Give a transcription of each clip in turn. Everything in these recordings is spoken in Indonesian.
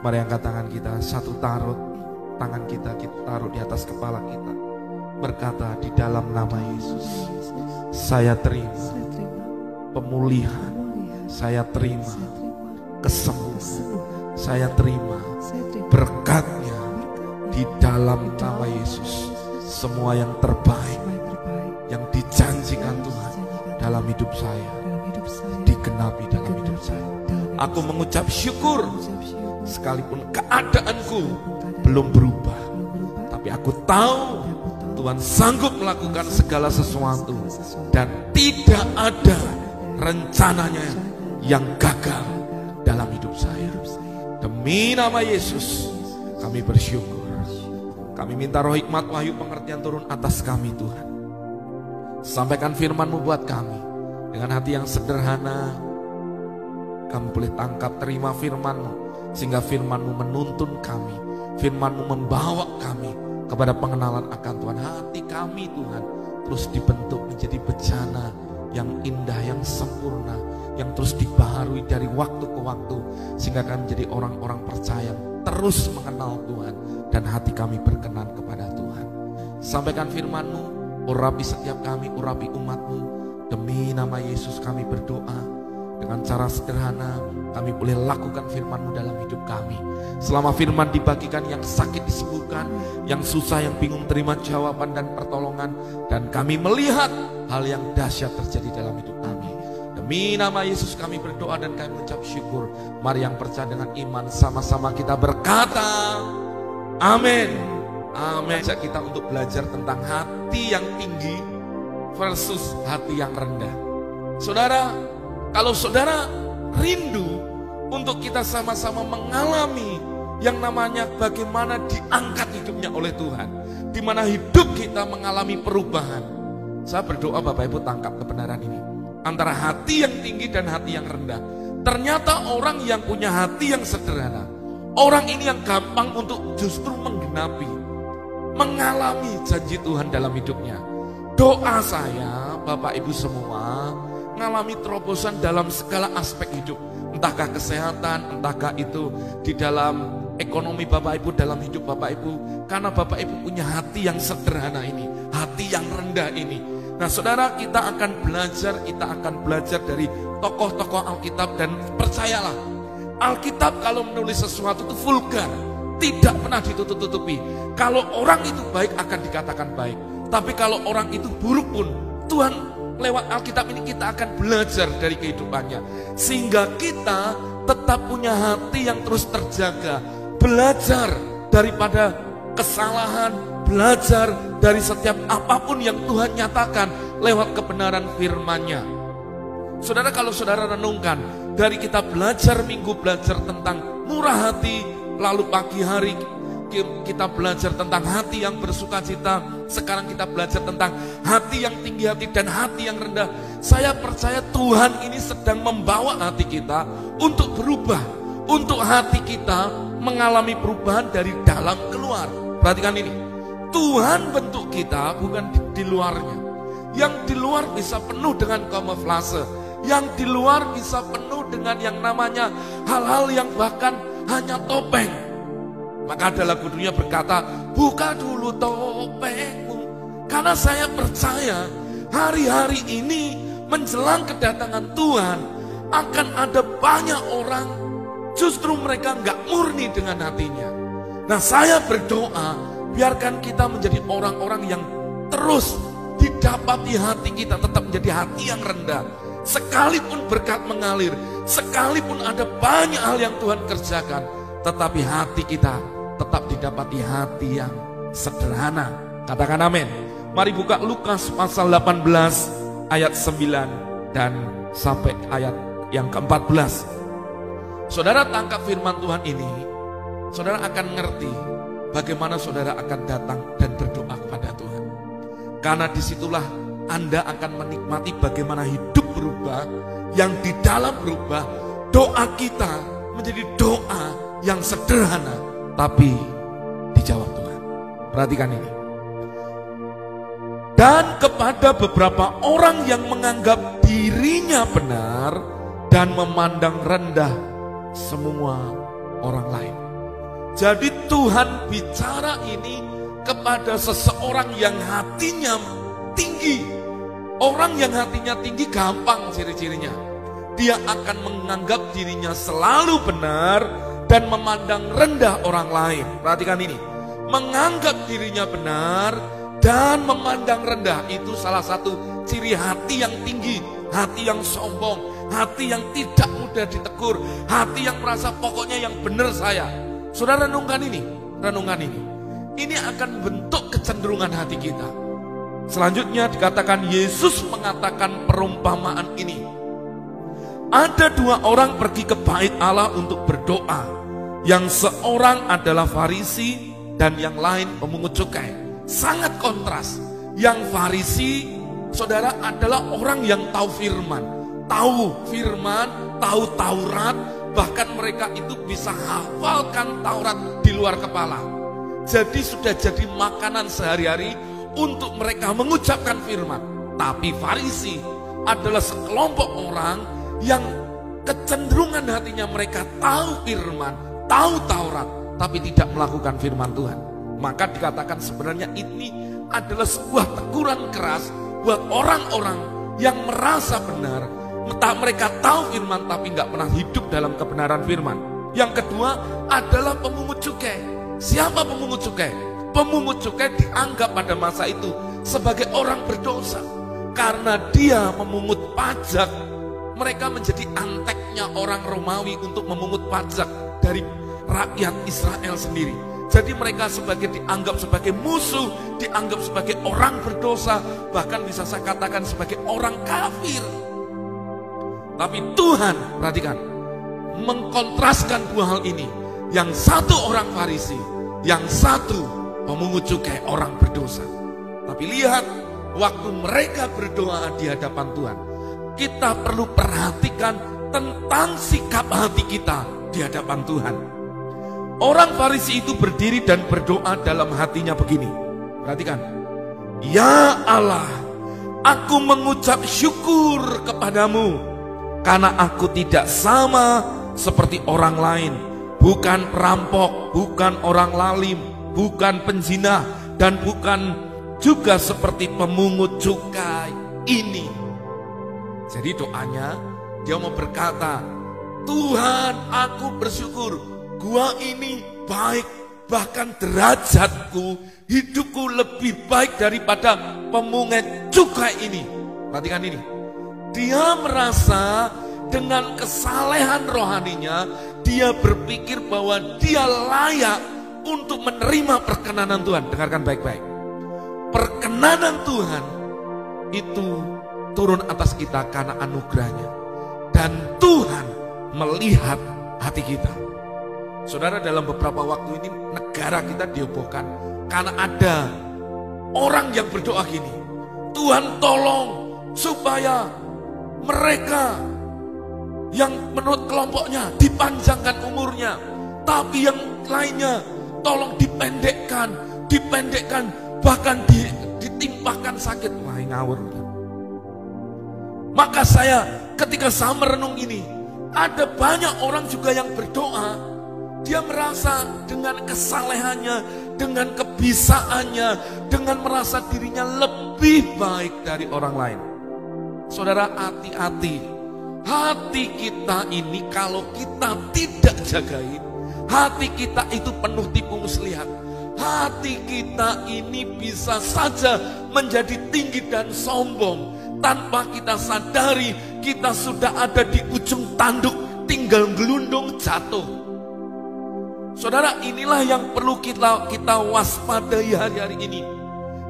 Mari angkat tangan kita, satu taruh tangan kita, kita taruh di atas kepala kita. Berkata di dalam nama Yesus, saya terima pemulihan, saya terima kesembuhan, saya terima berkatnya di dalam nama Yesus. Semua yang terbaik yang dijanjikan Tuhan dalam hidup saya digenapi dalam hidup saya. Aku mengucap syukur sekalipun keadaanku belum berubah. Tapi aku tahu Tuhan sanggup melakukan segala sesuatu dan tidak ada rencananya yang gagal dalam hidup saya. Demi nama Yesus kami bersyukur. Kami minta roh hikmat wahyu pengertian turun atas kami Tuhan. Sampaikan firman-Mu buat kami. Dengan hati yang sederhana, kami boleh tangkap terima firman-Mu. Sehingga firman-Mu menuntun kami. Firman-Mu membawa kami kepada pengenalan akan Tuhan. Hati kami Tuhan terus dibentuk menjadi bejana yang indah, yang sempurna. Yang terus dibaharui dari waktu ke waktu. Sehingga kami menjadi orang-orang percaya terus mengenal Tuhan dan hati kami berkenan kepada Tuhan. Sampaikan firman-Mu, urapi setiap kami, urapi umat-Mu. Demi nama Yesus kami berdoa. Dengan cara sederhana, kami boleh lakukan firman-Mu dalam hidup kami. Selama firman dibagikan, yang sakit disembuhkan, yang susah, yang bingung terima jawaban dan pertolongan. Dan kami melihat hal yang dahsyat terjadi dalam hidup kami. Demi nama Yesus kami berdoa dan kami mengucap syukur. Mari yang percaya dengan iman sama-sama kita berkata, Amin. Amin. Ajak kita untuk belajar tentang hati yang tinggi versus hati yang rendah. Saudara, kalau saudara rindu untuk kita sama-sama mengalami yang namanya bagaimana diangkat hidupnya oleh Tuhan, di mana hidup kita mengalami perubahan. Saya berdoa Bapak Ibu tangkap kebenaran ini antara hati yang tinggi dan hati yang rendah. Ternyata orang yang punya hati yang sederhana, orang ini yang gampang untuk justru menggenapi, mengalami janji Tuhan dalam hidupnya. Doa saya, Bapak Ibu semua, mengalami terobosan dalam segala aspek hidup. Entahkah kesehatan, entahkah itu di dalam ekonomi Bapak Ibu, dalam hidup Bapak Ibu. Karena Bapak Ibu punya hati yang sederhana ini, hati yang rendah ini. Nah saudara kita akan belajar, kita akan belajar dari tokoh-tokoh Alkitab dan percayalah. Alkitab kalau menulis sesuatu itu vulgar, tidak pernah ditutup-tutupi. Kalau orang itu baik akan dikatakan baik. Tapi kalau orang itu buruk pun, Tuhan lewat Alkitab ini kita akan belajar dari kehidupannya. Sehingga kita tetap punya hati yang terus terjaga. Belajar daripada kesalahan, belajar dari setiap apa pun yang Tuhan nyatakan lewat kebenaran firman-Nya. Saudara kalau saudara renungkan, dari kita belajar minggu belajar tentang murah hati, lalu pagi hari kita belajar tentang hati yang bersuka cita, sekarang kita belajar tentang hati yang tinggi hati dan hati yang rendah. Saya percaya Tuhan ini sedang membawa hati kita untuk berubah, untuk hati kita mengalami perubahan dari dalam keluar. Perhatikan ini, Tuhan bentuk kita bukan di, di luarnya. Yang di luar bisa penuh dengan kamuflase, yang di luar bisa penuh dengan yang namanya hal-hal yang bahkan hanya topeng. Maka ada lagu dunia berkata, buka dulu topengmu. Karena saya percaya hari-hari ini menjelang kedatangan Tuhan akan ada banyak orang justru mereka nggak murni dengan hatinya. Nah saya berdoa biarkan kita menjadi orang-orang yang terus didapati hati kita tetap menjadi hati yang rendah. Sekalipun berkat mengalir, sekalipun ada banyak hal yang Tuhan kerjakan, tetapi hati kita tetap didapati hati yang sederhana. Katakan amin. Mari buka Lukas pasal 18 ayat 9 dan sampai ayat yang ke-14. Saudara tangkap firman Tuhan ini, saudara akan ngerti bagaimana saudara akan datang dan berdoa kepada Tuhan. Karena di situlah Anda akan menikmati bagaimana hidup berubah, yang di dalam berubah, doa kita menjadi doa yang sederhana, tapi dijawab Tuhan. Perhatikan ini. Dan kepada beberapa orang yang menganggap dirinya benar dan memandang rendah semua orang lain. Jadi Tuhan bicara ini kepada seseorang yang hatinya tinggi. Orang yang hatinya tinggi gampang ciri-cirinya. Dia akan menganggap dirinya selalu benar dan memandang rendah orang lain. Perhatikan ini. Menganggap dirinya benar dan memandang rendah itu salah satu ciri hati yang tinggi, hati yang sombong, hati yang tidak mudah ditegur, hati yang merasa pokoknya yang benar saya. Saudara renungkan ini, renungkan ini. Ini akan bentuk kecenderungan hati kita. Selanjutnya dikatakan Yesus mengatakan perumpamaan ini. Ada dua orang pergi ke bait Allah untuk berdoa. Yang seorang adalah Farisi dan yang lain pemungut cukai. Sangat kontras. Yang Farisi, saudara adalah orang yang tahu firman. Tahu firman, tahu Taurat, Bahkan mereka itu bisa hafalkan Taurat di luar kepala. Jadi sudah jadi makanan sehari-hari untuk mereka mengucapkan firman. Tapi Farisi adalah sekelompok orang yang kecenderungan hatinya mereka tahu firman, tahu Taurat, tapi tidak melakukan firman Tuhan. Maka dikatakan sebenarnya ini adalah sebuah teguran keras buat orang-orang yang merasa benar, Entah mereka tahu firman tapi nggak pernah hidup dalam kebenaran firman. Yang kedua adalah pemungut cukai. Siapa pemungut cukai? Pemungut cukai dianggap pada masa itu sebagai orang berdosa. Karena dia memungut pajak, mereka menjadi anteknya orang Romawi untuk memungut pajak dari rakyat Israel sendiri. Jadi mereka sebagai dianggap sebagai musuh, dianggap sebagai orang berdosa, bahkan bisa saya katakan sebagai orang kafir. Tapi Tuhan, perhatikan, mengkontraskan dua hal ini. Yang satu orang Farisi, yang satu pemungut cukai orang berdosa. Tapi lihat, waktu mereka berdoa di hadapan Tuhan, kita perlu perhatikan tentang sikap hati kita di hadapan Tuhan. Orang Farisi itu berdiri dan berdoa dalam hatinya begini. Perhatikan. Ya Allah, aku mengucap syukur kepadamu karena aku tidak sama seperti orang lain, bukan perampok, bukan orang lalim, bukan penzina, dan bukan juga seperti pemungut cukai ini. Jadi doanya dia mau berkata, Tuhan aku bersyukur, gua ini baik, bahkan derajatku, hidupku lebih baik daripada pemungut cukai ini. Perhatikan ini, dia merasa dengan kesalehan rohaninya, dia berpikir bahwa dia layak untuk menerima perkenanan Tuhan. Dengarkan baik-baik. Perkenanan Tuhan itu turun atas kita karena anugerahnya. Dan Tuhan melihat hati kita. Saudara dalam beberapa waktu ini negara kita diobohkan karena ada orang yang berdoa gini. Tuhan tolong supaya mereka yang menurut kelompoknya dipanjangkan umurnya, tapi yang lainnya tolong dipendekkan, dipendekkan, bahkan di, ditimpakan sakit. Wah, ngawur. Maka saya ketika saya merenung ini, ada banyak orang juga yang berdoa, dia merasa dengan kesalehannya, dengan kebisaannya, dengan merasa dirinya lebih baik dari orang lain. Saudara hati-hati. Hati kita ini kalau kita tidak jagain, hati kita itu penuh tipu muslihat. Hati kita ini bisa saja menjadi tinggi dan sombong. Tanpa kita sadari, kita sudah ada di ujung tanduk, tinggal gelundung jatuh. Saudara, inilah yang perlu kita kita waspadai hari-hari ini.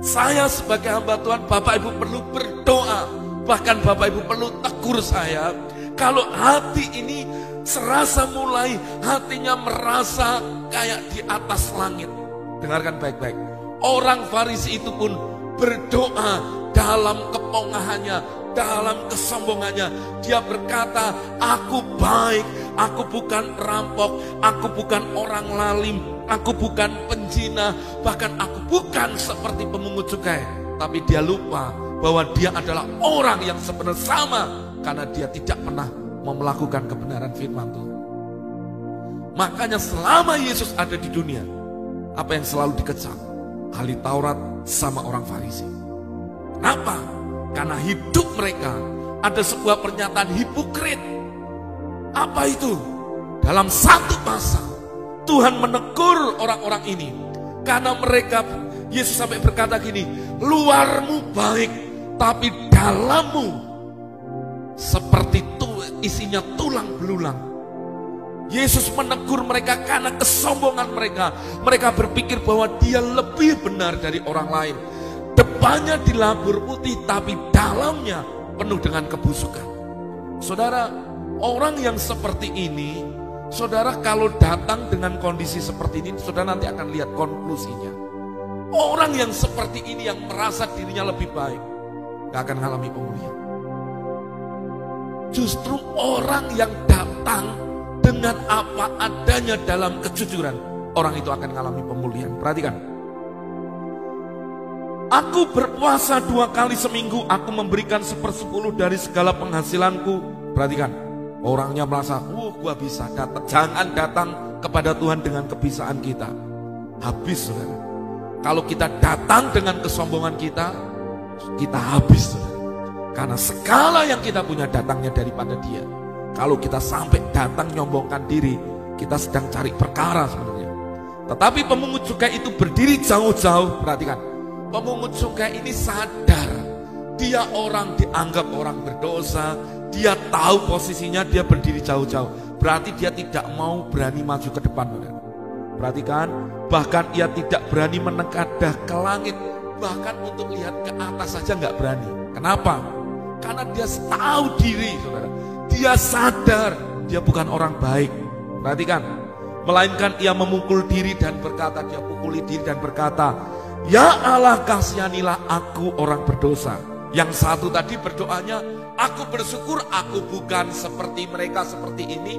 Saya sebagai hamba Tuhan, Bapak Ibu perlu berdoa Bahkan Bapak Ibu perlu tegur saya, kalau hati ini serasa mulai hatinya merasa kayak di atas langit. Dengarkan baik-baik. Orang Farisi itu pun berdoa dalam kepongahannya, dalam kesombongannya. Dia berkata, aku baik, aku bukan perampok, aku bukan orang lalim, aku bukan penjina, bahkan aku bukan seperti pemungut cukai. Tapi dia lupa bahwa dia adalah orang yang sebenarnya sama karena dia tidak pernah mau melakukan kebenaran firman Tuhan. Makanya selama Yesus ada di dunia, apa yang selalu dikejar? Ahli Taurat sama orang Farisi. Kenapa? Karena hidup mereka ada sebuah pernyataan hipokrit. Apa itu? Dalam satu masa, Tuhan menegur orang-orang ini. Karena mereka, Yesus sampai berkata gini, luarmu baik, tapi dalammu seperti tu, isinya tulang belulang. Yesus menegur mereka karena kesombongan mereka. Mereka berpikir bahwa dia lebih benar dari orang lain. Depannya dilabur putih, tapi dalamnya penuh dengan kebusukan. Saudara, orang yang seperti ini, saudara kalau datang dengan kondisi seperti ini, saudara nanti akan lihat konklusinya. Orang yang seperti ini yang merasa dirinya lebih baik, gak akan mengalami pemulihan. Justru orang yang datang dengan apa adanya dalam kejujuran, orang itu akan mengalami pemulihan. Perhatikan. Aku berpuasa dua kali seminggu, aku memberikan sepersepuluh dari segala penghasilanku. Perhatikan, orangnya merasa, uh gua bisa datang. Jangan datang kepada Tuhan dengan kebisaan kita. Habis saudara. Kalau kita datang dengan kesombongan kita, kita habis saudara. Karena segala yang kita punya datangnya daripada dia. Kalau kita sampai datang nyombongkan diri, kita sedang cari perkara sebenarnya. Tetapi pemungut cukai itu berdiri jauh-jauh, perhatikan. Pemungut cukai ini sadar, dia orang dianggap orang berdosa, dia tahu posisinya, dia berdiri jauh-jauh. Berarti dia tidak mau berani maju ke depan. Perhatikan, bahkan ia tidak berani menengkadah ke langit, bahkan untuk lihat ke atas saja nggak berani. Kenapa? Karena dia tahu diri, saudara. Dia sadar dia bukan orang baik. Perhatikan, melainkan ia memukul diri dan berkata, dia pukuli diri dan berkata, Ya Allah kasihanilah aku orang berdosa. Yang satu tadi berdoanya, aku bersyukur aku bukan seperti mereka seperti ini.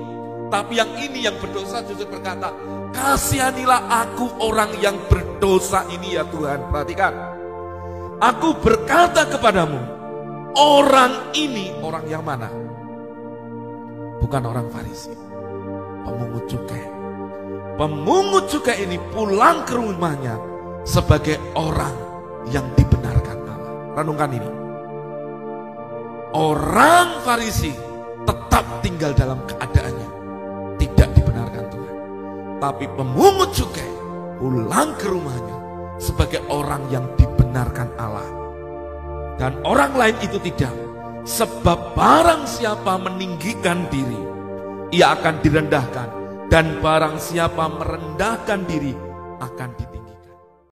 Tapi yang ini yang berdosa justru berkata, kasihanilah aku orang yang berdosa ini ya Tuhan. Perhatikan, aku berkata kepadamu, orang ini orang yang mana? bukan orang Farisi, pemungut cukai. Pemungut cukai ini pulang ke rumahnya sebagai orang yang dibenarkan Allah. Renungkan ini. Orang Farisi tetap tinggal dalam keadaannya, tidak dibenarkan Tuhan. Tapi pemungut cukai pulang ke rumahnya sebagai orang yang dibenarkan Allah. Dan orang lain itu tidak Sebab barang siapa meninggikan diri, ia akan direndahkan. Dan barang siapa merendahkan diri, akan di